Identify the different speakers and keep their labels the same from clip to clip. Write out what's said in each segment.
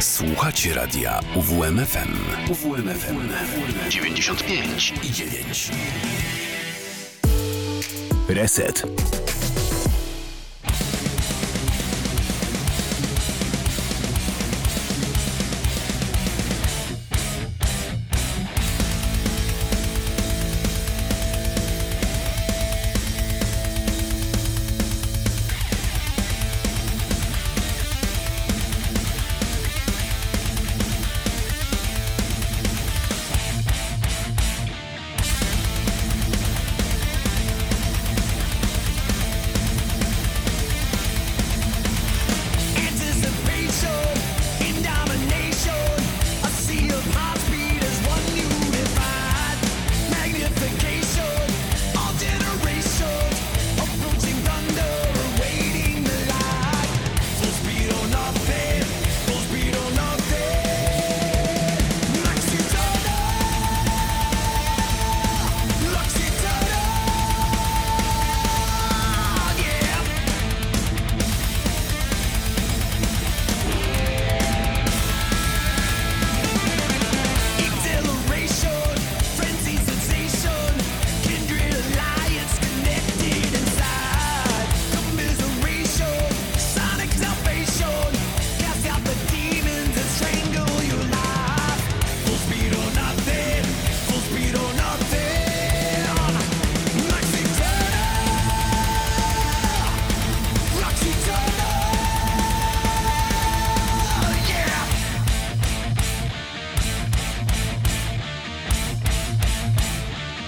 Speaker 1: Słuchacie radia UWMFM. UWMFM 95 i 9. Reset.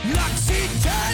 Speaker 2: L'Occitane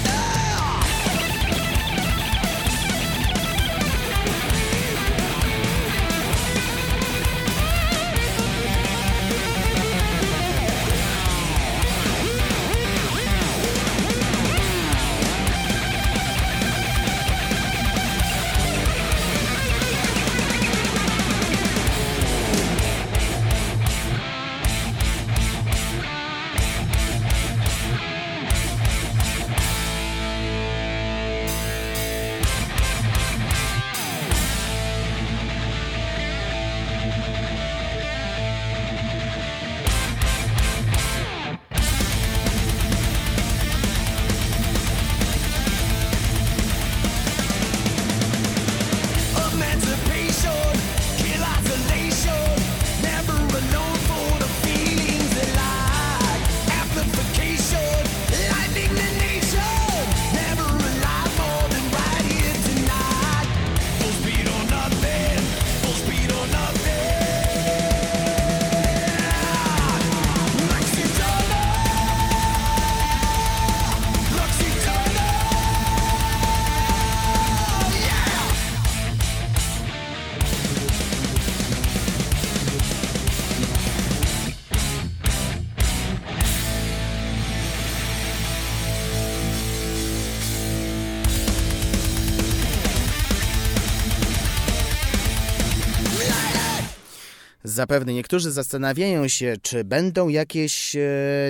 Speaker 2: Zapewne niektórzy zastanawiają się, czy będą jakieś e,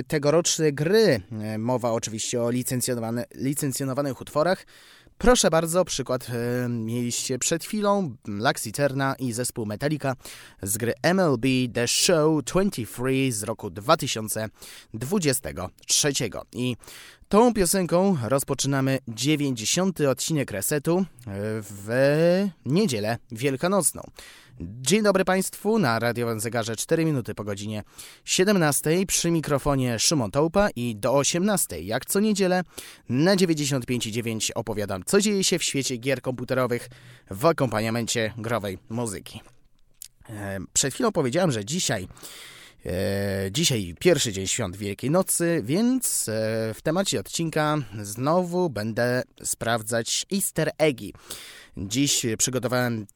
Speaker 2: tegoroczne gry. E, mowa oczywiście o licencjonowane, licencjonowanych utworach. Proszę bardzo, przykład e, mieliście przed chwilą Laxiterna i zespół Metallica z gry MLB The Show 23 z roku 2023. I tą piosenką rozpoczynamy 90. odcinek resetu w niedzielę wielkanocną. Dzień dobry Państwu, na radiowym zegarze 4 minuty po godzinie 17 przy mikrofonie Szymon Tołpa i do 18 jak co niedzielę na 95,9 opowiadam co dzieje się w świecie gier komputerowych w akompaniamencie growej muzyki. E, przed chwilą powiedziałem, że dzisiaj E, dzisiaj pierwszy dzień świąt Wielkiej Nocy, więc e, w temacie odcinka znowu będę sprawdzać easter eggi. Dziś przygotowałem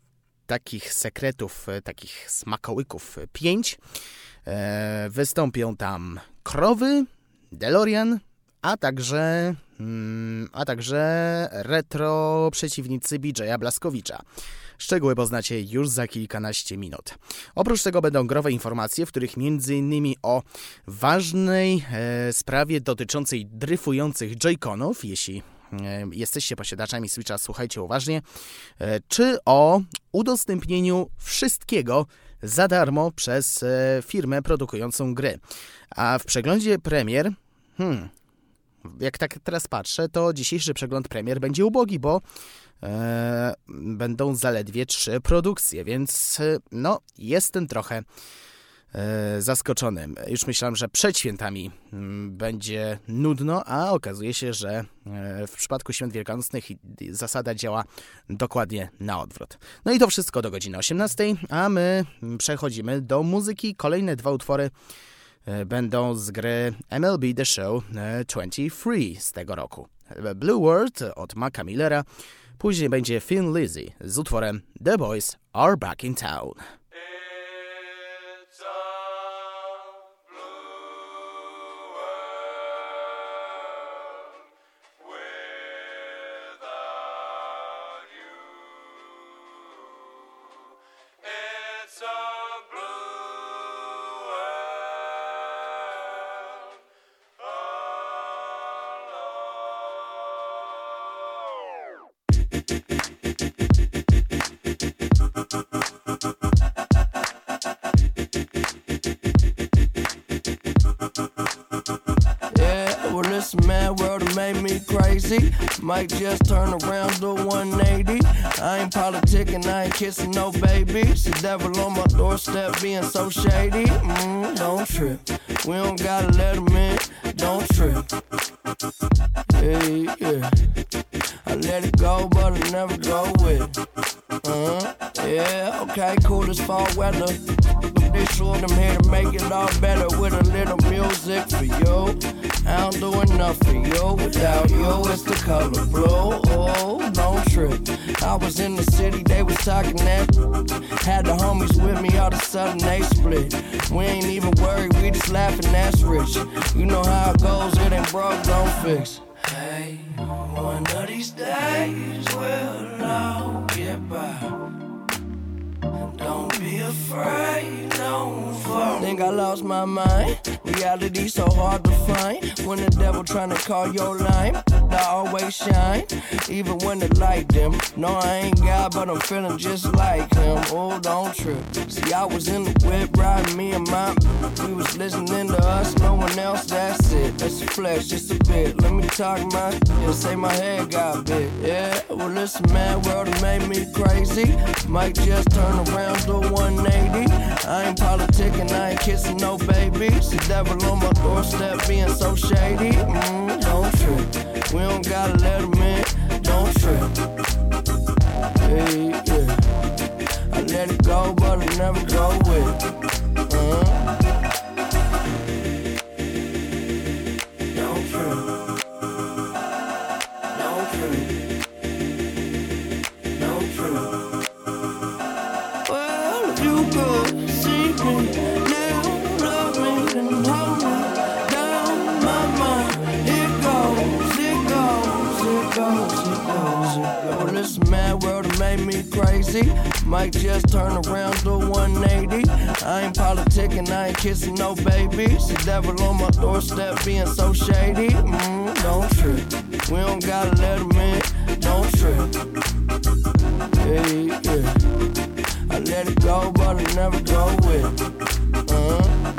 Speaker 2: takich sekretów, e, takich smakołyków pięć. E, wystąpią tam krowy, DeLorean, a także, mm, a także retro przeciwnicy BJ'a Blaskowicza. Szczegóły poznacie już za kilkanaście minut. Oprócz tego będą growe informacje, w których m.in. o ważnej e, sprawie dotyczącej dryfujących joyconów, jeśli E, jesteście posiadaczami Switcha, słuchajcie uważnie, e, czy o udostępnieniu wszystkiego
Speaker 3: za darmo przez e, firmę produkującą gry. A w przeglądzie premier, hmm, jak tak teraz patrzę, to dzisiejszy przegląd premier będzie ubogi, bo e, będą zaledwie trzy produkcje, więc e, no, jestem trochę e, zaskoczony. Już myślałem, że przed świętami mm, będzie nudno, a okazuje się, że e, w przypadku świąt wielkanocnych zasada działa dokładnie na odwrót. No i to wszystko do godziny 18, a my przechodzimy do muzyki. Kolejne dwa utwory będą z gry MLB The Show 23 e, z tego roku. Blue World od Maca Millera, później będzie Finn Lizzy z utworem The Boys Are Back in Town. Might just turn around to 180. I ain't politicking, I ain't kissing no babies. The devil on my doorstep being so shady. Mm, don't trip. We don't gotta let him in. Without you, it's the color blue. Oh, don't trip. I was in the city, they was talking that. Had the homies with me, all of a sudden they split. We ain't even worried, we just laughing, that's rich. You know how it goes, it ain't broke, don't fix. Hey, one of these days we'll all get by. Don't be afraid, don't fall. Think I lost my mind. Reality so hard to find. When the devil trying to call your line, I always shine. Even when the light them. No, I ain't God, but I'm feeling just like him. Oh, don't trip. See, I was in the whip riding me and my. We was listening to us, no one else. That's it. That's the flesh, just a bit. Let me talk my. Yeah, say my head got big. Yeah, well, listen, man, world made me crazy. Might just turn around do 180. I ain't politicking, I ain't kissing no babies. The devil on my doorstep being so shady. Mm, don't trip. We don't gotta let him in. Don't trip. Hey, yeah. I let it go, but I never go with it. Uh-huh. crazy. Might just turn around to 180. I ain't politicking, I ain't kissing no babies. The devil on my doorstep being so shady. Mm, don't trip. We don't gotta let him in. Don't trip. Hey, yeah. I let it go, but I never go with it. Uh-huh.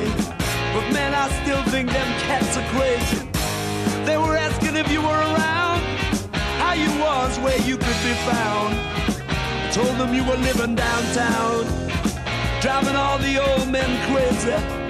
Speaker 4: But man, I still think them cats are crazy. They were asking if you were around, how you was, where you could be found. I told them you were living downtown, driving all the old men crazy.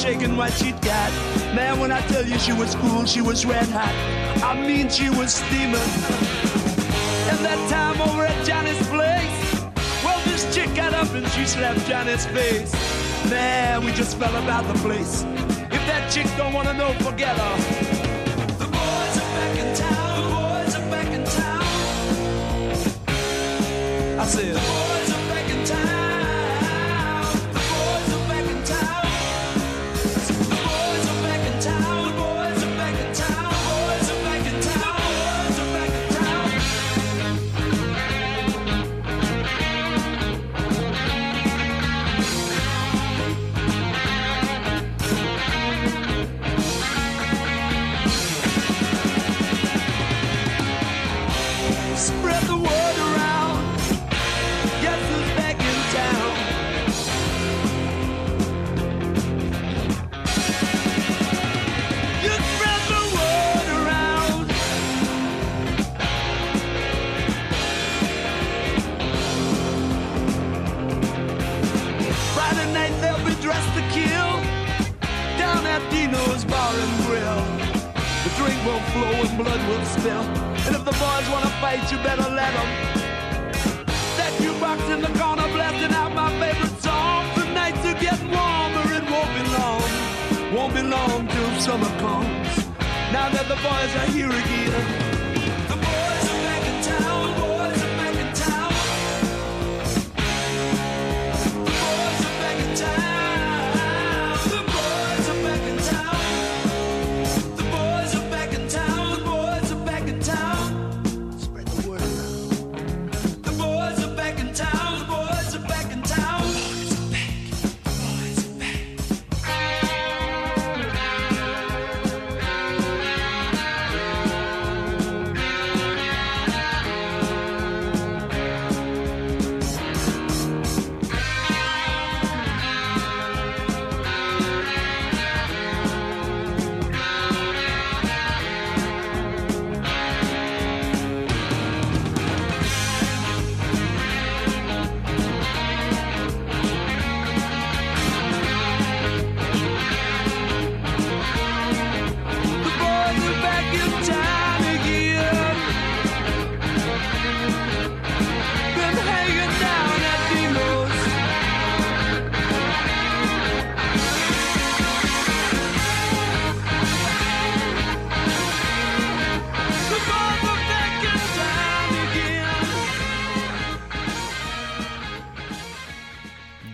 Speaker 4: Shaking what she'd got. Man, when I tell you she was cool, she was red hot. I mean, she was steaming. And that time over at Johnny's place, well, this chick got up and she slapped Johnny's face. Man, we just fell about the place. If that chick don't wanna know, forget her. The boys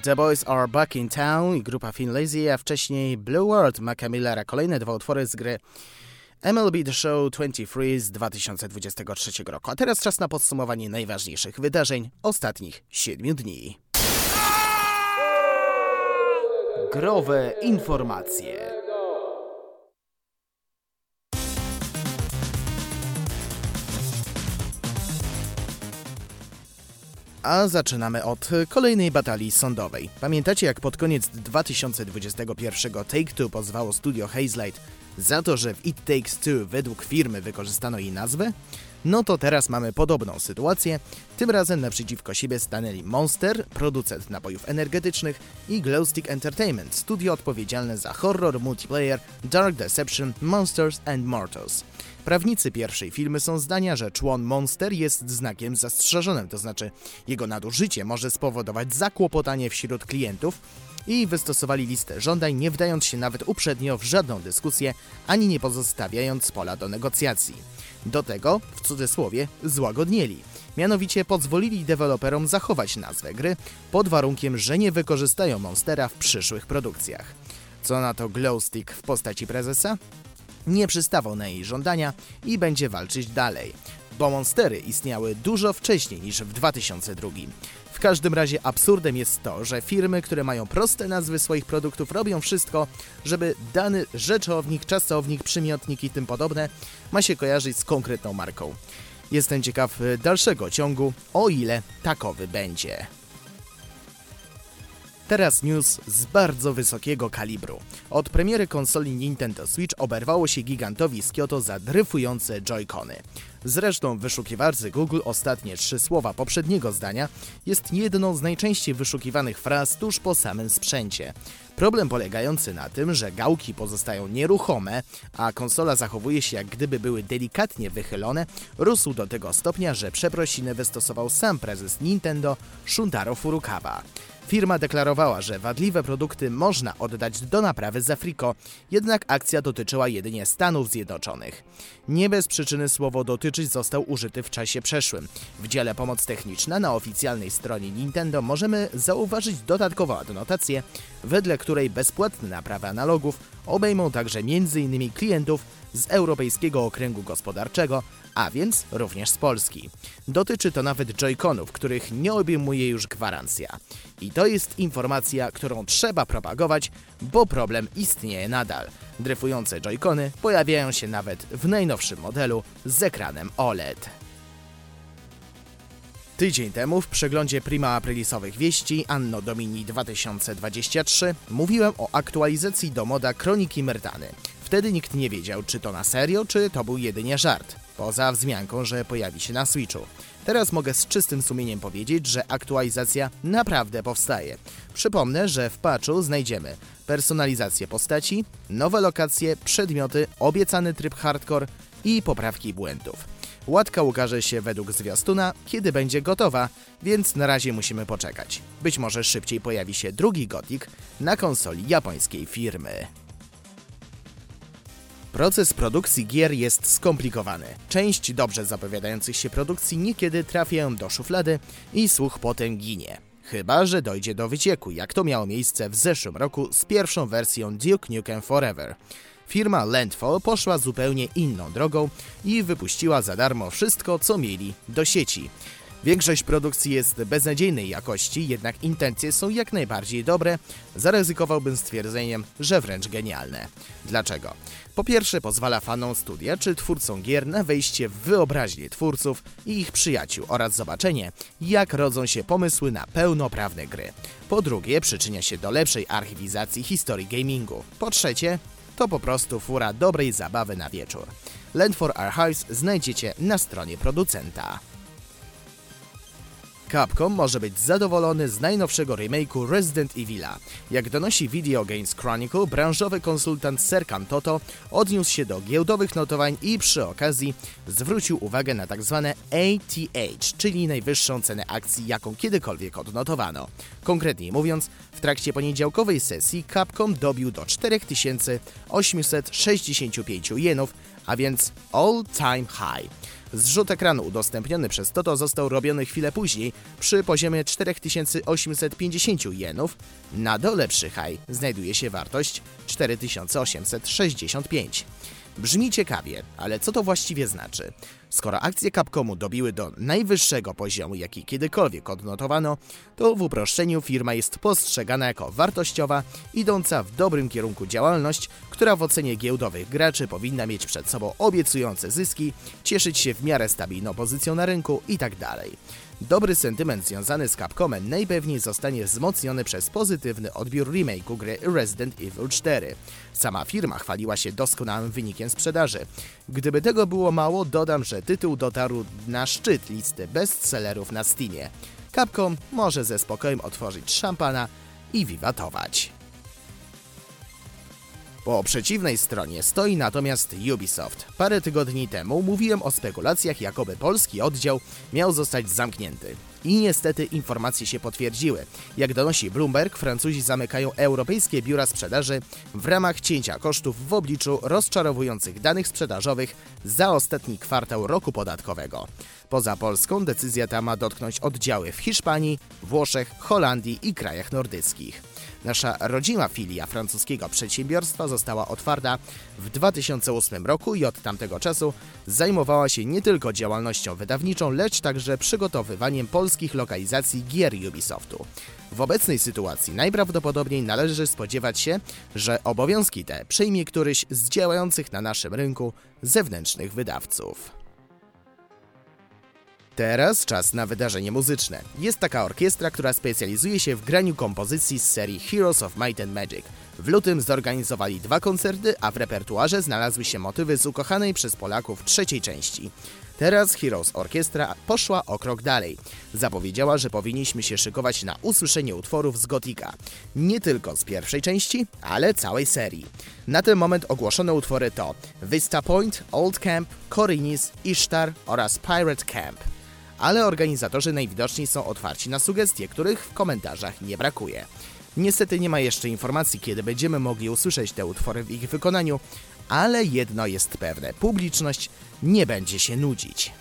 Speaker 4: The Boys Are Back in Town i
Speaker 2: grupa Finlazy, a wcześniej Blue World Maca Millera. Kolejne dwa utwory z gry MLB The Show 23 z 2023 roku. A teraz czas na podsumowanie najważniejszych wydarzeń ostatnich 7 dni. Growe informacje. A zaczynamy od kolejnej batalii sądowej. Pamiętacie, jak pod koniec 2021 Take-Two pozwało studio Hazelight za to, że w It Takes Two według firmy wykorzystano jej nazwę? No to teraz mamy podobną sytuację. Tym razem naprzeciwko siebie stanęli Monster, producent napojów energetycznych i Glowstick Entertainment, studio odpowiedzialne za horror multiplayer Dark Deception, Monsters and Mortals. Prawnicy pierwszej filmy są zdania, że człon Monster jest znakiem zastrzeżonym, to znaczy jego nadużycie może spowodować zakłopotanie wśród klientów i wystosowali listę żądań, nie wdając się nawet uprzednio w żadną dyskusję, ani nie pozostawiając pola do negocjacji. Do tego, w cudzysłowie, złagodnieli. Mianowicie pozwolili deweloperom zachować nazwę gry, pod warunkiem, że nie wykorzystają Monstera w przyszłych produkcjach. Co na to Glowstick w postaci prezesa? nie przystawał na jej żądania i będzie walczyć dalej, bo monstery istniały dużo wcześniej niż w 2002. W każdym razie absurdem jest to, że firmy, które mają proste nazwy swoich produktów, robią wszystko, żeby dany rzeczownik, czasownik, przymiotnik i tym podobne ma się kojarzyć z konkretną marką. Jestem ciekaw dalszego ciągu, o ile takowy będzie. Teraz news z bardzo wysokiego kalibru. Od premiery konsoli Nintendo Switch oberwało się gigantowi z Kyoto za dryfujące Joy-Cony. Zresztą w wyszukiwarce Google ostatnie trzy słowa poprzedniego zdania jest jedną z najczęściej wyszukiwanych fraz tuż po samym sprzęcie. Problem polegający na tym, że gałki pozostają nieruchome, a konsola zachowuje się jak gdyby były delikatnie wychylone, rósł do tego stopnia, że przeprosiny wystosował sam prezes Nintendo Shuntaro Furukawa. Firma deklarowała, że wadliwe produkty można oddać do naprawy z Afriko, jednak akcja dotyczyła jedynie Stanów Zjednoczonych. Nie bez przyczyny słowo dotyczyć został użyty w czasie przeszłym. W dziale pomoc techniczna na oficjalnej stronie Nintendo możemy zauważyć dodatkową adnotację, wedle której bezpłatne naprawy analogów obejmą także m.in. klientów z Europejskiego Okręgu Gospodarczego, a więc również z Polski. Dotyczy to nawet Joy-Conów, których nie obejmuje już gwarancja. I to jest informacja, którą trzeba propagować, bo problem istnieje nadal. Dryfujące Joy-Cony pojawiają się nawet w najnowszym modelu z ekranem OLED. Tydzień temu w przeglądzie Prima Aprilisowych wieści Anno Domini 2023 mówiłem o aktualizacji do moda Kroniki Myrtany. Wtedy nikt nie wiedział, czy to na serio, czy to był jedynie żart. Poza wzmianką, że pojawi się na Switchu. Teraz mogę z czystym sumieniem powiedzieć, że aktualizacja naprawdę powstaje. Przypomnę, że w patchu znajdziemy personalizację postaci, nowe lokacje, przedmioty, obiecany tryb hardcore i poprawki błędów. Łatka ukaże się według zwiastuna, kiedy będzie gotowa, więc na razie musimy poczekać. Być może szybciej pojawi się drugi Gothic na konsoli japońskiej firmy. Proces produkcji gier jest skomplikowany. Część dobrze zapowiadających się produkcji niekiedy trafiają do szuflady i słuch potem ginie. Chyba, że dojdzie do wycieku, jak to miało miejsce w zeszłym roku z pierwszą wersją Duke Nukem Forever. Firma Landfall poszła zupełnie inną drogą i wypuściła za darmo wszystko, co mieli do sieci. Większość produkcji jest beznadziejnej jakości, jednak intencje są jak najbardziej dobre. Zaryzykowałbym stwierdzeniem, że wręcz genialne. Dlaczego? Po pierwsze, pozwala fanom studia czy twórcom gier na wejście w wyobraźnię twórców i ich przyjaciół oraz zobaczenie, jak rodzą się pomysły na pełnoprawne gry. Po drugie, przyczynia się do lepszej archiwizacji historii gamingu. Po trzecie, to po prostu fura dobrej zabawy na wieczór. Land for Archives znajdziecie na stronie producenta. Capcom może być zadowolony z najnowszego remake'u Resident Evil'a. Jak donosi Video Games Chronicle, branżowy konsultant Serkan Toto odniósł się do giełdowych notowań i przy okazji zwrócił uwagę na tzw. Tak ATH, czyli najwyższą cenę akcji, jaką kiedykolwiek odnotowano. Konkretniej mówiąc, w trakcie poniedziałkowej sesji Capcom dobił do 4865 jenów, a więc all time high. Zrzut ekranu udostępniony przez Toto został robiony chwilę później przy poziomie 4850 jenów. Na dole przy high znajduje się wartość 4865. Brzmi ciekawie, ale co to właściwie znaczy? Skoro akcje Capcomu dobiły do najwyższego poziomu, jaki kiedykolwiek odnotowano, to w uproszczeniu firma jest postrzegana jako wartościowa, idąca w dobrym kierunku działalność, która w ocenie giełdowych graczy powinna mieć przed sobą obiecujące zyski, cieszyć się w miarę stabilną pozycją na rynku itd. Dobry sentyment związany z Capcomem najpewniej zostanie wzmocniony przez pozytywny odbiór remake'u gry Resident Evil 4. Sama firma chwaliła się doskonałym wynikiem sprzedaży. Gdyby tego było mało, dodam, że tytuł dotarł na szczyt listy bestsellerów na Steamie. Capcom może ze spokojem otworzyć szampana i wiwatować. Po przeciwnej stronie stoi natomiast Ubisoft. Parę tygodni temu mówiłem o spekulacjach, jakoby polski oddział miał zostać zamknięty. I niestety informacje się potwierdziły. Jak donosi Bloomberg, Francuzi zamykają europejskie biura sprzedaży w ramach cięcia kosztów w obliczu rozczarowujących danych sprzedażowych za ostatni kwartał roku podatkowego. Poza Polską decyzja ta ma dotknąć oddziały w Hiszpanii, Włoszech, Holandii i krajach nordyckich. Nasza rodzima filia francuskiego przedsiębiorstwa została otwarta w 2008 roku i od tamtego czasu zajmowała się nie tylko działalnością wydawniczą, lecz także przygotowywaniem polskich lokalizacji gier Ubisoftu. W obecnej sytuacji najprawdopodobniej należy spodziewać się, że obowiązki te przejmie któryś z działających na naszym rynku zewnętrznych wydawców. Teraz czas na wydarzenie muzyczne. Jest taka orkiestra, która specjalizuje się w graniu kompozycji z serii Heroes of Might and Magic. W lutym zorganizowali dwa koncerty, a w repertuarze znalazły się motywy z ukochanej przez Polaków trzeciej części. Teraz Heroes Orkiestra poszła o krok dalej. Zapowiedziała, że powinniśmy się szykować na usłyszenie utworów z Gotika. Nie tylko z pierwszej części, ale całej serii. Na ten moment ogłoszone utwory to Vista Point, Old Camp, Korinis, Ishtar oraz Pirate Camp ale organizatorzy najwidoczniej są otwarci na sugestie, których w komentarzach nie brakuje. Niestety nie ma jeszcze informacji, kiedy będziemy mogli usłyszeć te utwory w ich wykonaniu, ale jedno jest pewne: publiczność nie będzie się nudzić.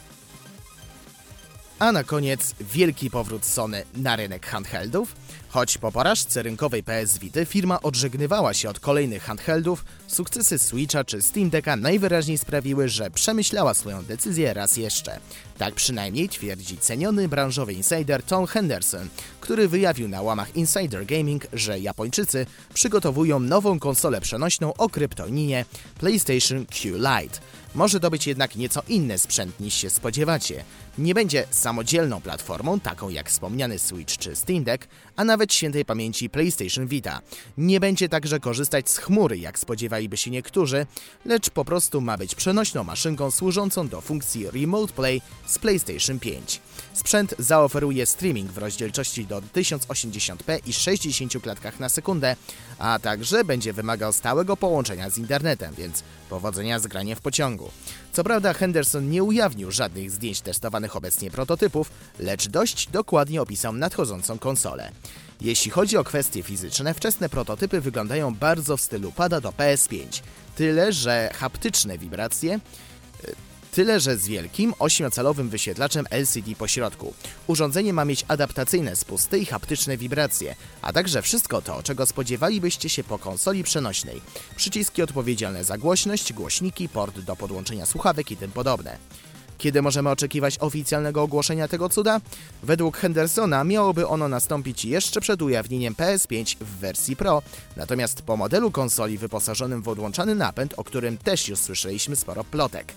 Speaker 2: A na koniec wielki powrót Sony na rynek handheldów. Choć po porażce rynkowej PS Vita firma odżegnywała się od kolejnych handheldów, sukcesy Switcha czy Steam Decka najwyraźniej sprawiły, że przemyślała swoją decyzję raz jeszcze. Tak przynajmniej twierdzi ceniony branżowy insider Tom Henderson, który wyjawił na łamach Insider Gaming, że Japończycy przygotowują nową konsolę przenośną o kryptoninie PlayStation Q Lite. Może to być jednak nieco inny sprzęt niż się spodziewacie. Nie będzie samodzielną platformą, taką jak wspomniany Switch czy Steam Deck, a nawet świętej pamięci PlayStation Vita. Nie będzie także korzystać z chmury, jak spodziewaliby się niektórzy, lecz po prostu ma być przenośną maszynką służącą do funkcji Remote Play z PlayStation 5. Sprzęt zaoferuje streaming w rozdzielczości do 1080p i 60 klatkach na sekundę, a także będzie wymagał stałego połączenia z internetem, więc powodzenia z graniem w pociągu. Co prawda Henderson nie ujawnił żadnych zdjęć testowanych obecnie prototypów, lecz dość dokładnie opisał nadchodzącą konsolę. Jeśli chodzi o kwestie fizyczne, wczesne prototypy wyglądają bardzo w stylu pada do PS5, tyle że haptyczne wibracje Tyle, że z wielkim, 8-calowym wyświetlaczem LCD po środku. Urządzenie ma mieć adaptacyjne spusty i haptyczne wibracje, a także wszystko to, czego spodziewalibyście się po konsoli przenośnej. Przyciski odpowiedzialne za głośność, głośniki, port do podłączenia słuchawek i tym podobne. Kiedy możemy oczekiwać oficjalnego ogłoszenia tego cuda? Według Hendersona miałoby ono nastąpić jeszcze przed ujawnieniem PS5 w wersji Pro, natomiast po modelu konsoli wyposażonym w odłączany napęd, o którym też już słyszeliśmy sporo plotek.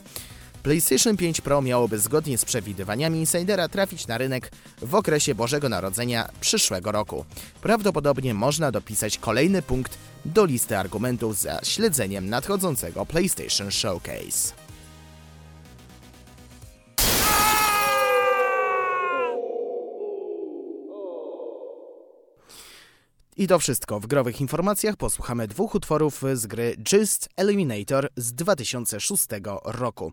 Speaker 2: PlayStation 5 Pro miałoby zgodnie z przewidywaniami insidera trafić na rynek w okresie Bożego Narodzenia przyszłego roku. Prawdopodobnie można dopisać kolejny punkt do listy argumentów za śledzeniem nadchodzącego PlayStation Showcase. I to wszystko. W growych informacjach posłuchamy dwóch utworów z gry Just Eliminator z 2006 roku.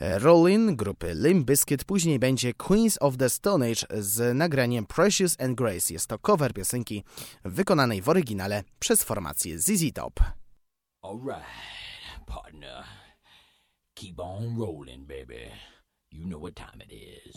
Speaker 2: Rollin grupy Limp Bizkit, później będzie Queens of the Stone Age z nagraniem Precious and Grace. Jest to cover piosenki wykonanej w oryginale przez formację ZZ Top. Alright, partner. Keep on rolling, baby. You know what time it is.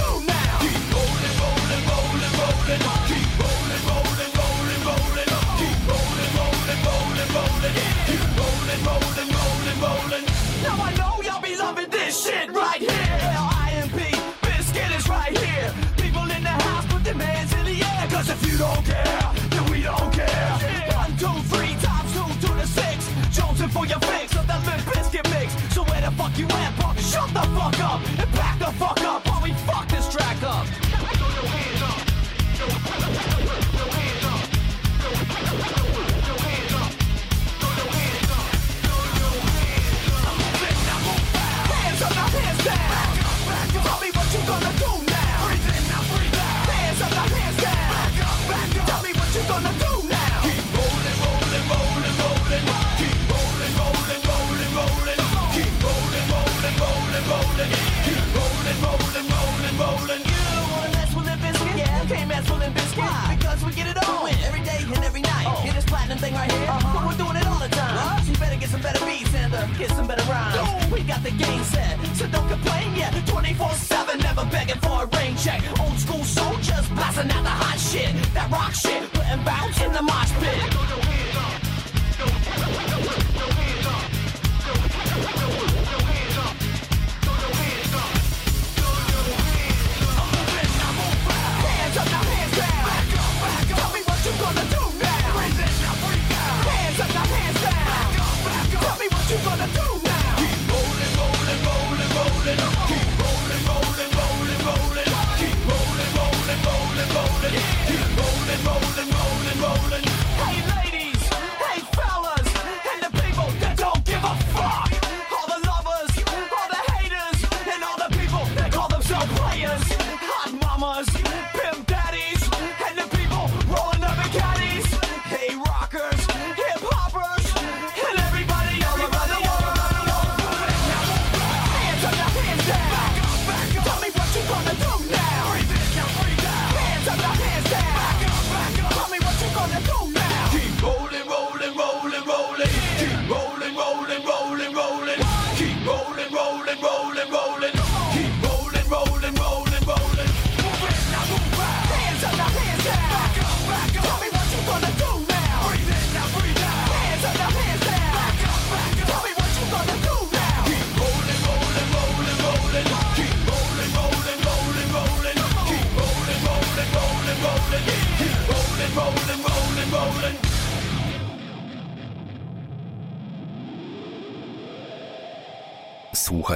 Speaker 2: don't care, then we don't care. One, two, three times two to the six. Jonesing for your fix of that Limp Bizkit mix. So where the fuck you at, punk? Shut the fuck up and back the fuck
Speaker 5: here's some better rhymes. We got the game set, so don't complain yet. 24-7, never begging for a rain check. Old school soldiers blasting out the hot shit. That rock shit, putting bounce in the mosh pit.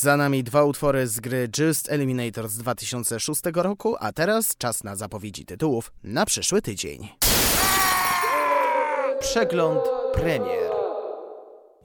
Speaker 2: Za nami dwa utwory z gry Just Eliminator z 2006 roku, a teraz czas na zapowiedzi tytułów na przyszły tydzień. Przegląd premier.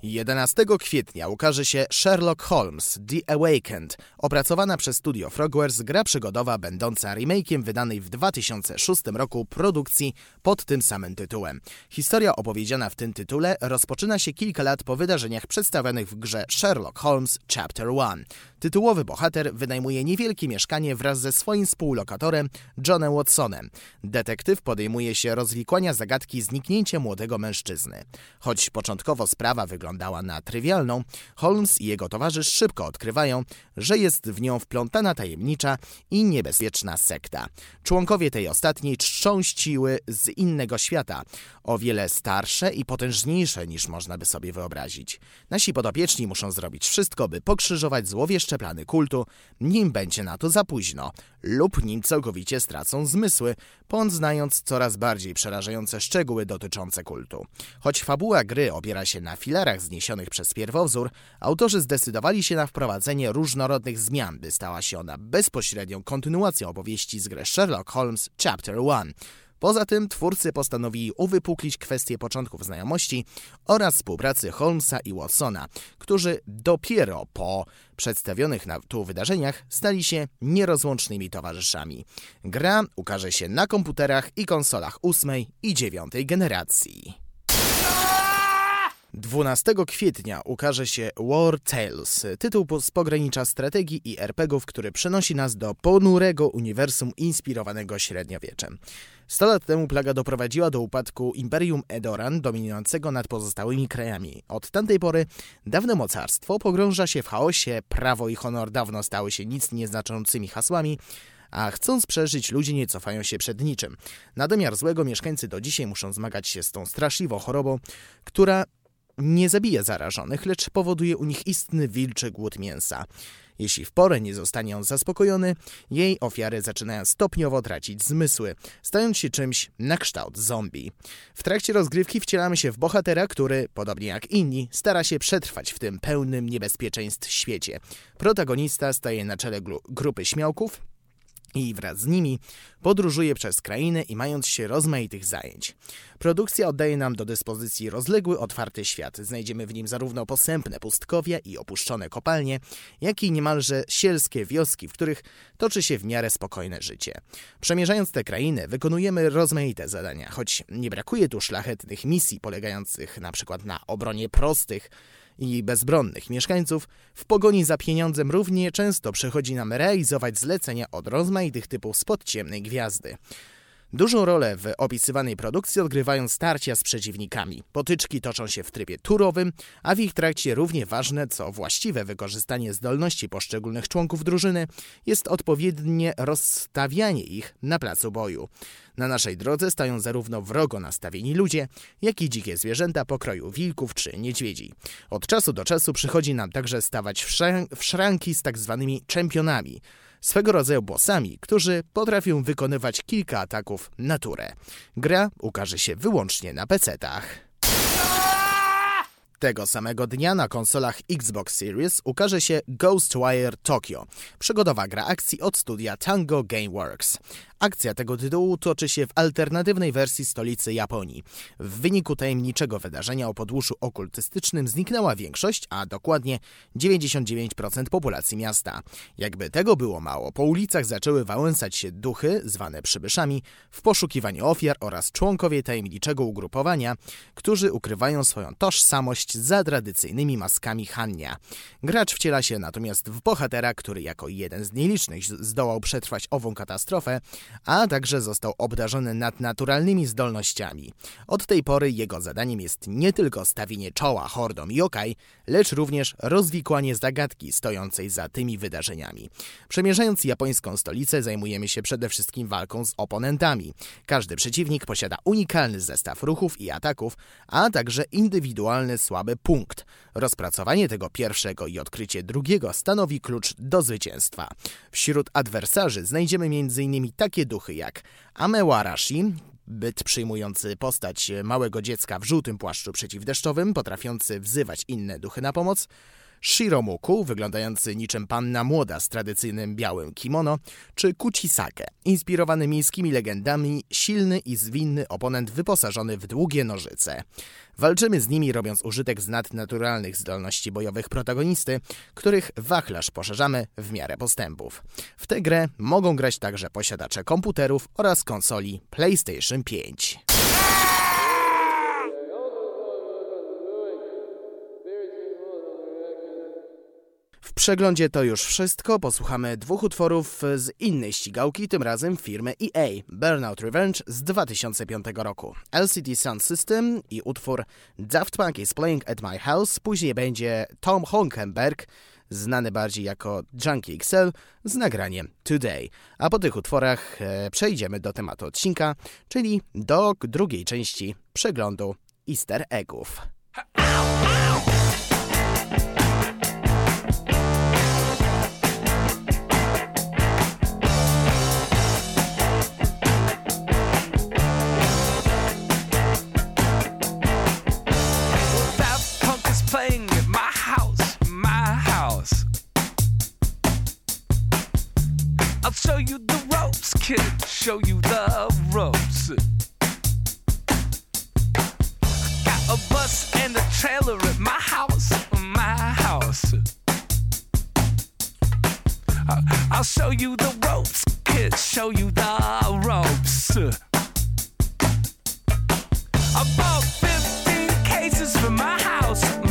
Speaker 2: 11 kwietnia ukaże się Sherlock Holmes The Awakened, opracowana przez studio Frogwares gra przygodowa będąca remake'iem wydanej w 2006 roku produkcji pod tym samym tytułem. Historia opowiedziana w tym tytule rozpoczyna się kilka lat po wydarzeniach przedstawionych w grze Sherlock Holmes Chapter 1. Tytułowy bohater wynajmuje niewielkie mieszkanie wraz ze swoim współlokatorem Johnem Watsonem. Detektyw podejmuje się rozwikłania zagadki zniknięcia młodego mężczyzny. Choć początkowo sprawa wyglądała na trywialną, Holmes i jego towarzysz szybko odkrywają, że jest w nią wplątana tajemnicza i niebezpieczna sekta. Członkowie tej ostatniej czczą siły z innego świata, o wiele starsze i potężniejsze niż można by sobie wyobrazić. Nasi podopieczni muszą zrobić wszystko, by pokrzyżować złowieszcze plany kultu, nim będzie na to za późno, lub nim całkowicie stracą zmysły, poznając coraz bardziej przerażające szczegóły dotyczące kultu. Choć fabuła gry opiera się na filarach zniesionych przez pierwowzór, autorzy zdecydowali się na wprowadzenie różnorodnych zmian, by stała się ona bezpośrednią kontynuacją opowieści z gry Sherlock Holmes Chapter 1. Poza tym twórcy postanowili uwypuklić kwestię początków znajomości oraz współpracy Holmesa i Watsona, którzy dopiero po przedstawionych na tu wydarzeniach stali się nierozłącznymi towarzyszami. Gra ukaże się na komputerach i konsolach ósmej i dziewiątej generacji. 12 kwietnia ukaże się War Tales, tytuł z pogranicza strategii i RPGów, który przenosi nas do ponurego uniwersum inspirowanego średniowieczem. Sto lat temu plaga doprowadziła do upadku Imperium Edoran, dominującego nad pozostałymi krajami. Od tamtej pory dawne mocarstwo pogrąża się w chaosie, prawo i honor dawno stały się nic nieznaczącymi hasłami, a chcąc przeżyć, ludzie nie cofają się przed niczym. Na domiar złego mieszkańcy do dzisiaj muszą zmagać się z tą straszliwą chorobą, która nie zabija zarażonych, lecz powoduje u nich istny wilczy głód mięsa. Jeśli w porę nie zostanie on zaspokojony, jej ofiary zaczynają stopniowo tracić zmysły, stając się czymś na kształt zombie. W trakcie rozgrywki wcielamy się w bohatera, który, podobnie jak inni, stara się przetrwać w tym pełnym niebezpieczeństw świecie. Protagonista staje na czele grupy śmiałków, i wraz z nimi podróżuje przez krainę i mając się rozmaitych zajęć. Produkcja oddaje nam do dyspozycji rozległy, otwarty świat. Znajdziemy w nim zarówno posępne pustkowia i opuszczone kopalnie, jak i niemalże sielskie wioski, w których toczy się w miarę spokojne życie. Przemierzając te krainy, wykonujemy rozmaite zadania, choć nie brakuje tu szlachetnych misji polegających na przykład na obronie prostych, i bezbronnych mieszkańców, w pogoni za pieniądzem równie często przychodzi nam realizować zlecenia od rozmaitych typów spod ciemnej gwiazdy. Dużą rolę w opisywanej produkcji odgrywają starcia z przeciwnikami. Potyczki toczą się w trybie turowym, a w ich trakcie równie ważne co właściwe wykorzystanie zdolności poszczególnych członków drużyny jest odpowiednie rozstawianie ich na placu boju. Na naszej drodze stają zarówno wrogo nastawieni ludzie, jak i dzikie zwierzęta pokroju wilków czy niedźwiedzi. Od czasu do czasu przychodzi nam także stawać w, w szranki z tak zwanymi czempionami, swego rodzaju bossami, którzy potrafią wykonywać kilka ataków na turę. Gra ukaże się wyłącznie na PC-tach. Tego samego dnia na konsolach Xbox Series ukaże się Ghostwire Tokyo, przygodowa gra akcji od studia Tango Gameworks. Akcja tego tytułu toczy się w alternatywnej wersji stolicy Japonii. W wyniku tajemniczego wydarzenia o podłuszu okultystycznym zniknęła większość, a dokładnie 99% populacji miasta. Jakby tego było mało, po ulicach zaczęły wałęsać się duchy, zwane przybyszami, w poszukiwaniu ofiar oraz członkowie tajemniczego ugrupowania, którzy ukrywają swoją tożsamość za tradycyjnymi maskami Hania. Gracz wciela się natomiast w bohatera, który jako jeden z nielicznych zdołał przetrwać ową katastrofę, a także został obdarzony nadnaturalnymi zdolnościami. Od tej pory jego zadaniem jest nie tylko stawienie czoła hordom yokai, lecz również rozwikłanie zagadki stojącej za tymi wydarzeniami. Przemierzając japońską stolicę zajmujemy się przede wszystkim walką z oponentami. Każdy przeciwnik posiada unikalny zestaw ruchów i ataków, a także indywidualny słaby punkt. Rozpracowanie tego pierwszego i odkrycie drugiego stanowi klucz do zwycięstwa. Wśród adwersarzy znajdziemy m.in. takie duchy jak Amewarashi, byt przyjmujący postać małego dziecka w żółtym płaszczu przeciwdeszczowym, potrafiący wzywać inne duchy na pomoc, Shiromuku, wyglądający niczym panna młoda z tradycyjnym białym kimono, czy Kuchisake, inspirowany miejskimi legendami, silny i zwinny oponent wyposażony w długie nożyce. Walczymy z nimi, robiąc użytek z nadnaturalnych zdolności bojowych protagonisty, których wachlarz poszerzamy w miarę postępów. W tę grę mogą grać także posiadacze komputerów oraz konsoli PlayStation 5. W przeglądzie to już wszystko. Posłuchamy dwóch utworów z innej ścigałki, tym razem firmy EA. Burnout Revenge z 2005 roku. LCD Sound System i utwór Daft Punk is Playing at My House. Później będzie Tom Honkenberg, znany bardziej jako Junkie XL, z nagraniem Today. A po tych utworach e, przejdziemy do tematu odcinka, czyli do drugiej części przeglądu Easter Eggów.
Speaker 4: Show you the ropes, kid. Show you the ropes. Got a bus and a trailer at my house, my house. Uh, I'll show you the ropes, kid. Show you the ropes. I bought 15 cases for my house.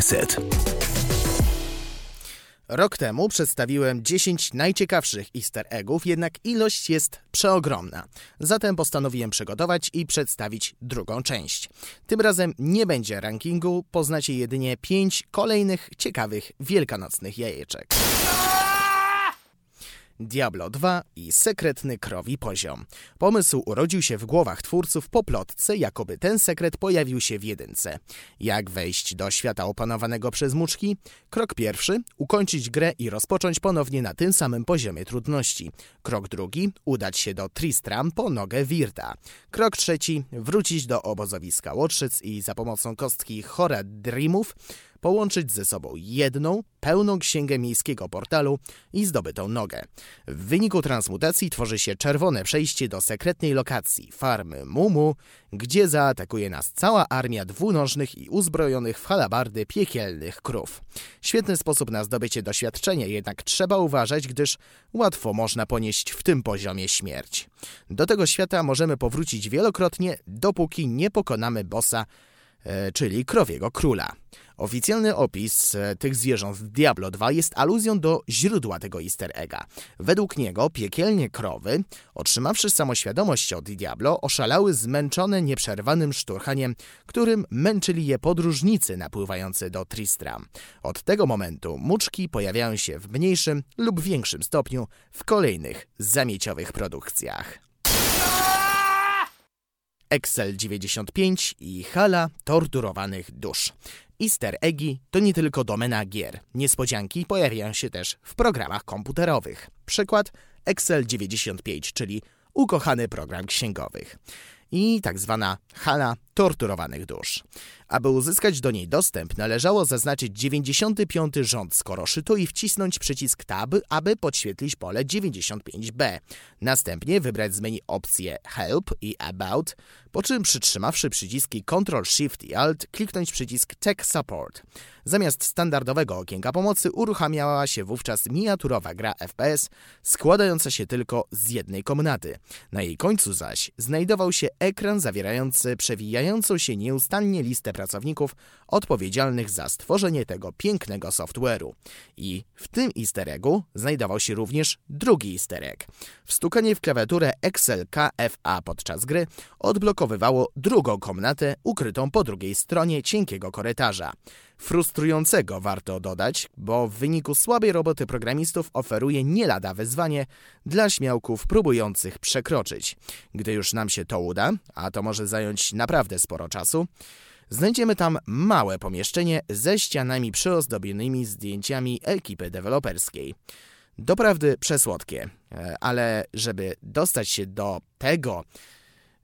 Speaker 1: Reset.
Speaker 2: Rok temu przedstawiłem 10 najciekawszych easter eggów, jednak ilość jest przeogromna. Zatem postanowiłem przygotować i przedstawić drugą część. Tym razem nie będzie rankingu, poznacie jedynie 5 kolejnych ciekawych wielkanocnych jajeczek. Diablo 2 i sekretny krowi poziom. Pomysł urodził się w głowach twórców po plotce, jakoby ten sekret pojawił się w jedynce. Jak wejść do świata opanowanego przez muczki? Krok pierwszy ukończyć grę i rozpocząć ponownie na tym samym poziomie trudności. Krok drugi udać się do Tristram po nogę Wirta. Krok trzeci wrócić do obozowiska Łotrzyc i za pomocą kostki Horadrimów połączyć ze sobą jedną, pełną księgę miejskiego portalu i zdobytą nogę. W wyniku transmutacji tworzy się czerwone przejście do sekretnej lokacji farmy Mumu, gdzie zaatakuje nas cała armia dwunożnych i uzbrojonych w halabardy piekielnych krów. Świetny sposób na zdobycie doświadczenia, jednak trzeba uważać, gdyż łatwo można ponieść w tym poziomie śmierć. Do tego świata możemy powrócić wielokrotnie, dopóki nie pokonamy bossa czyli krowiego króla. Oficjalny opis e, tych zwierząt w Diablo 2 jest aluzją do źródła tego easter egga. Według niego piekielnie krowy, otrzymawszy samoświadomość od Diablo, oszalały zmęczone nieprzerwanym szturchaniem, którym męczyli je podróżnicy napływający do Tristram. Od tego momentu muczki pojawiają się w mniejszym lub większym stopniu w kolejnych zamieciowych produkcjach. Excel 95 i hala torturowanych dusz. Easter eggi to nie tylko domena gier. Niespodzianki pojawiają się też w programach komputerowych. Przykład Excel 95, czyli ukochany program księgowych. I tak zwana hala torturowanych dusz. Aby uzyskać do niej dostęp, należało zaznaczyć 95 rząd z koroszytu i wcisnąć przycisk Tab, aby podświetlić pole 95b. Następnie wybrać z menu opcje Help i About, po czym przytrzymawszy przyciski Ctrl Shift i Alt, kliknąć przycisk Tech Support. Zamiast standardowego okienka pomocy uruchamiała się wówczas miniaturowa gra FPS, składająca się tylko z jednej komnaty. Na jej końcu zaś znajdował się ekran zawierający przewijającą się nieustannie listę pracowników odpowiedzialnych za stworzenie tego pięknego software'u. I w tym easter eggu znajdował się również drugi easter egg. Wstukanie w klawiaturę Excel KFA podczas gry odblokowywało drugą komnatę ukrytą po drugiej stronie cienkiego korytarza. Frustrującego warto dodać, bo w wyniku słabej roboty programistów oferuje nie lada wyzwanie dla śmiałków próbujących przekroczyć. Gdy już nam się to uda, a to może zająć naprawdę sporo czasu, Znajdziemy tam małe pomieszczenie ze ścianami przyozdobionymi zdjęciami ekipy deweloperskiej. Doprawdy przesłodkie, e, ale żeby dostać się do tego,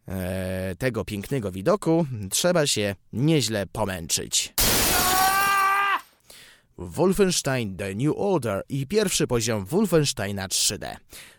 Speaker 2: e, tego pięknego widoku, trzeba się nieźle pomęczyć. Wolfenstein The New Order i pierwszy poziom Wolfensteina 3D.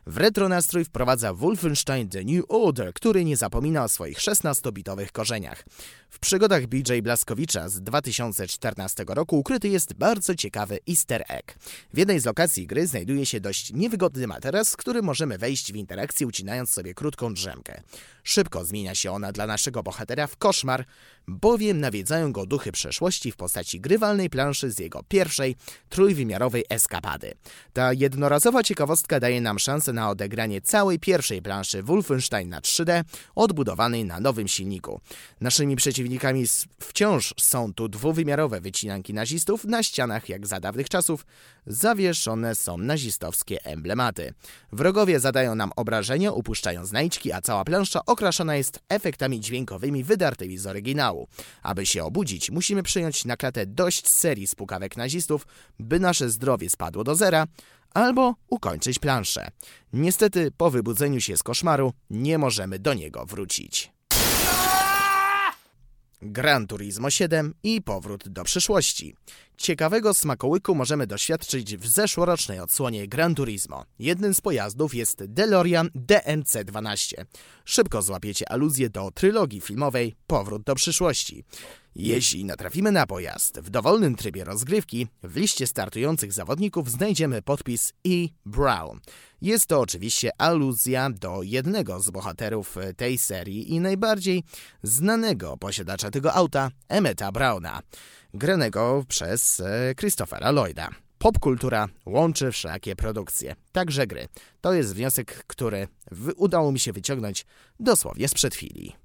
Speaker 2: W retro nastrój wprowadza Wolfenstein The New Order, który nie zapomina o swoich 16-bitowych korzeniach. W przygodach BJ Blaskowicza z 2014 roku ukryty jest bardzo ciekawy easter egg. W jednej z lokacji gry znajduje się dość niewygodny materac, z którym możemy wejść w interakcję ucinając sobie krótką drzemkę. Szybko zmienia się ona dla naszego bohatera w koszmar, bowiem nawiedzają go duchy przeszłości w postaci grywalnej planszy z jego pierwszej, trójwymiarowej eskapady. Ta jednorazowa ciekawostka daje nam szansę na odegranie całej pierwszej planszy Wolfenstein na 3D, odbudowanej na nowym silniku. Naszymi przeciwnikami wciąż są tu dwuwymiarowe wycinanki nazistów, na ścianach jak za dawnych czasów zawieszone są nazistowskie emblematy. Wrogowie zadają nam obrażenia, upuszczają znajdźki, a cała plansza okraszona jest efektami dźwiękowymi wydartymi z oryginału. Aby się obudzić, musimy przyjąć na klatę dość serii spukawek nazistów, by nasze zdrowie spadło do zera, albo ukończyć planszę. Niestety, po wybudzeniu się z koszmaru nie możemy do niego wrócić. Gran Turismo 7 i powrót do przyszłości. Ciekawego smakołyku możemy doświadczyć w zeszłorocznej odsłonie Gran Turismo. Jednym z pojazdów jest DeLorean DMC-12. Szybko złapiecie aluzję do trylogii filmowej Powrót do przyszłości. Jeśli natrafimy na pojazd w dowolnym trybie rozgrywki, w liście startujących zawodników znajdziemy podpis E. Brown. Jest to oczywiście aluzja do jednego z bohaterów tej serii i najbardziej znanego posiadacza tego auta, Emmeta Browna, granego przez e, Christophera Lloyda. Popkultura łączy wszelakie produkcje, także gry. To jest wniosek, który udało mi się wyciągnąć dosłownie sprzed chwili.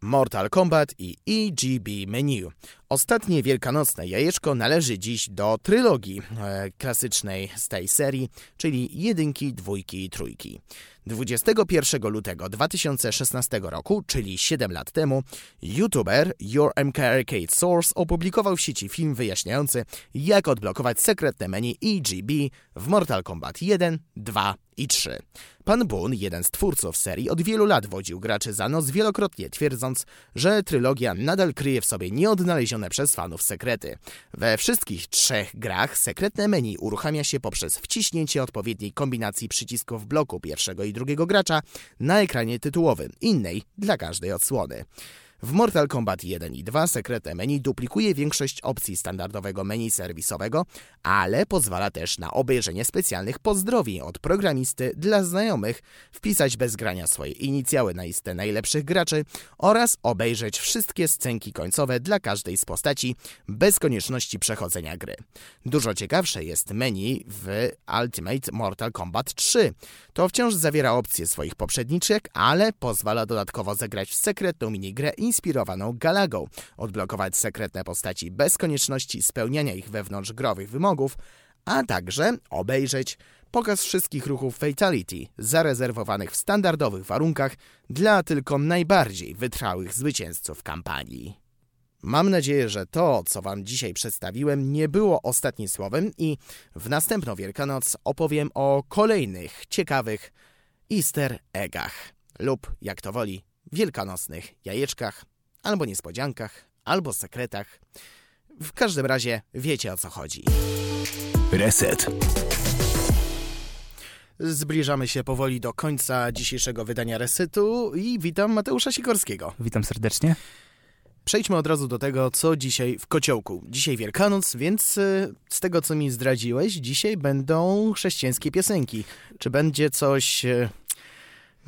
Speaker 2: Mortal Kombat i EGB Menu. Ostatnie wielkanocne jajeczko należy dziś do trylogii e, klasycznej z tej serii, czyli jedynki, dwójki i trójki. 21 lutego 2016 roku, czyli 7 lat temu, youtuber Your MK Arcade Source opublikował w sieci film wyjaśniający, jak odblokować sekretne menu EGB w Mortal Kombat 1, 2 i 3. Pan Boone, jeden z twórców serii, od wielu lat wodził graczy za nos, wielokrotnie twierdząc, że trylogia nadal kryje w sobie nieodnalezione przez fanów sekrety. We wszystkich trzech grach sekretne menu uruchamia się poprzez wciśnięcie odpowiedniej kombinacji przycisków bloku pierwszego i drugiego gracza na ekranie tytułowym, innej dla każdej odsłony. W Mortal Kombat 1 i 2 sekretne menu duplikuje większość opcji standardowego menu serwisowego, ale pozwala też na obejrzenie specjalnych pozdrowień od programisty dla znajomych, wpisać bez grania swoje inicjały na listę najlepszych graczy oraz obejrzeć wszystkie scenki końcowe dla każdej z postaci bez konieczności przechodzenia gry. Dużo ciekawsze jest menu w Ultimate Mortal Kombat 3. To wciąż zawiera opcje swoich poprzedniczek, ale pozwala dodatkowo zagrać w sekretną minigrę inspirowaną Galagą, odblokować sekretne postaci bez konieczności spełniania ich wewnątrzgrowych wymogów, a także obejrzeć pokaz wszystkich ruchów Fatality zarezerwowanych w standardowych warunkach dla tylko najbardziej wytrwałych zwycięzców kampanii. Mam nadzieję, że to, co Wam dzisiaj przedstawiłem, nie było ostatnim słowem i w następną Wielkanoc opowiem o kolejnych ciekawych easter eggach lub, jak to woli, wielkanocnych jajeczkach, albo niespodziankach, albo sekretach. W każdym razie wiecie o co chodzi.
Speaker 1: Reset.
Speaker 2: Zbliżamy się powoli do końca dzisiejszego wydania Resetu i witam Mateusza Sikorskiego.
Speaker 6: Witam serdecznie.
Speaker 2: Przejdźmy od razu do tego, co dzisiaj w kociołku. Dzisiaj Wielkanoc, więc y, z tego, co mi zdradziłeś, dzisiaj będą chrześcijańskie piosenki. Czy będzie coś...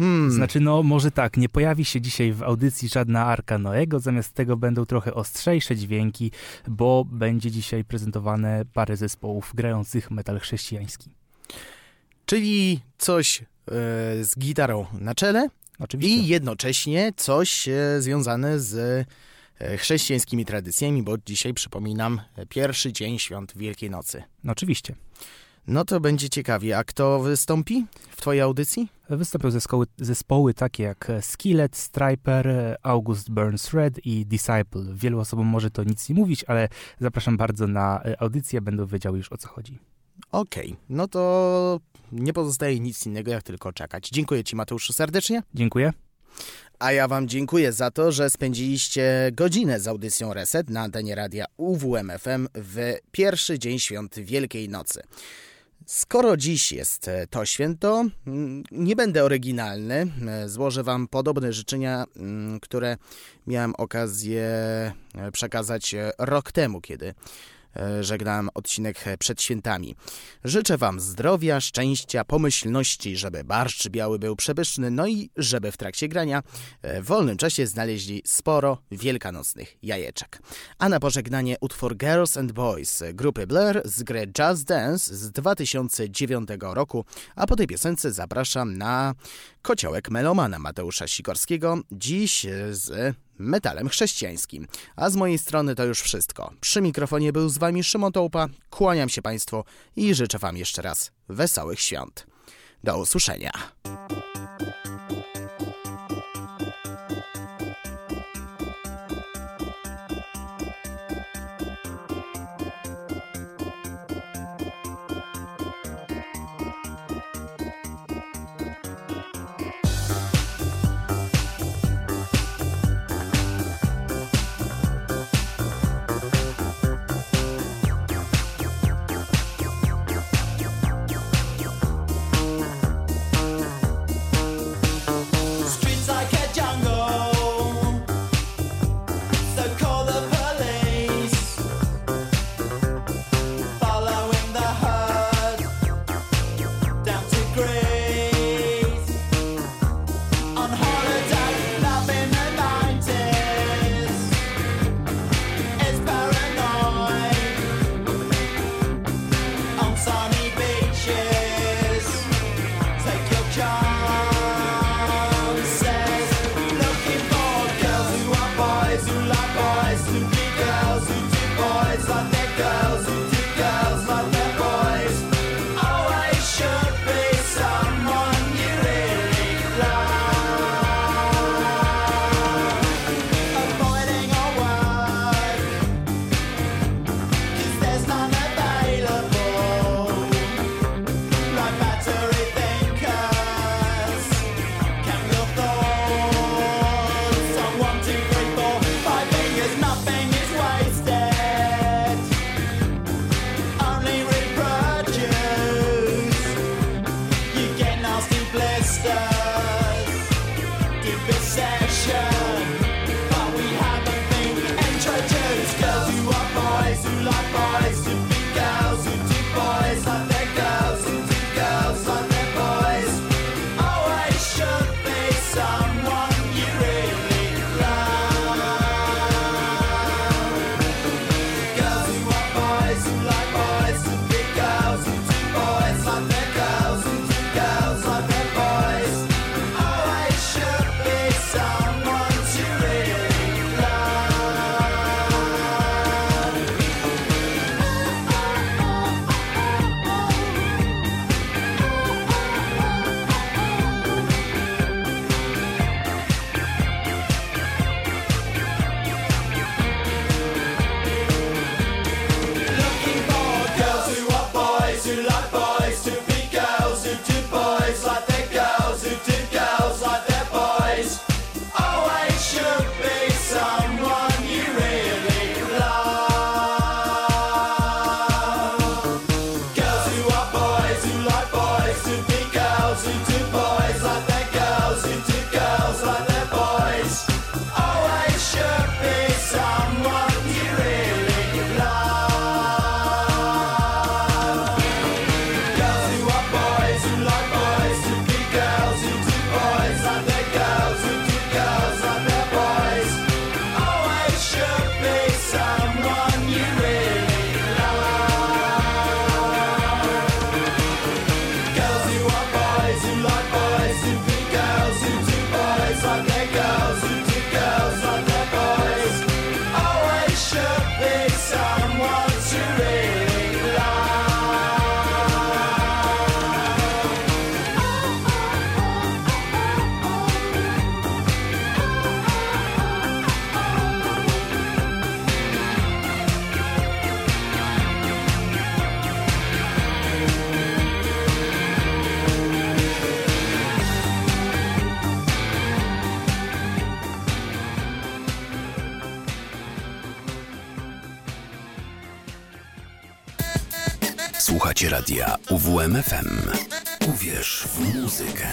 Speaker 2: Hmm,
Speaker 6: Znaczy, no może tak, nie pojawi się dzisiaj w audycji żadna Arka Noego, zamiast tego będą trochę ostrzejsze dźwięki, bo będzie dzisiaj prezentowane parę zespołów grających metal chrześcijański.
Speaker 2: czyli coś y, z gitarą na czele
Speaker 6: Oczywiście.
Speaker 2: i jednocześnie coś y, związane z y, chrześcijańskimi tradycjami, bo dzisiaj, przypominam, pierwszy dzień świąt Wielkiej Nocy.
Speaker 6: No, oczywiście.
Speaker 2: No to będzie ciekawie. A kto wystąpi w twojej audycji?
Speaker 6: Wystąpią zespoły, zespoły takie jak Skillet, Striper, August Burns Red i Disciple. Wielu osobom może to nic nie mówić, ale zapraszam bardzo na e, audycję, będą wiedziały już o co chodzi.
Speaker 2: Okej, no to nie pozostaje nic innego, jak tylko czekać. Dziękuję Ci, Mateuszu, serdecznie.
Speaker 6: Dziękuję.
Speaker 2: A ja Wam dziękuję za to, że spędziliście godzinę z audycją Reset na antenie radia UWMFM w pierwszy dzień świąt Wielkiej Nocy. Skoro dziś jest e, to święto, mm, nie będę oryginalny. E, Złożę Wam podobne życzenia, mm, które miałem okazję e, przekazać rok temu, kiedy e, żegnałem odcinek e, przed świętami. Życzę Wam zdrowia, szczęścia, pomyślności, żeby barszcz biały był przepyszny, no i żeby w trakcie grania e, w wolnym czasie znaleźli sporo wielkanocnych jajeczek. A na pożegnanie utwór Girls and Boys grupy Blair z gry Just Dance z 2009 roku, a po tej piosence zapraszam na kociołek melomana Mateusza Sikorskiego, dziś z metalem chrześcijańskim. A z mojej strony to już wszystko. Przy mikrofonie był z Wami Szymon Tołpa, kłaniam się Państwu i życzę Wam jeszcze raz wesołych świąt. Do usłyszenia.
Speaker 7: Słuchacie radia UWMFM. Uwierz w muzykę.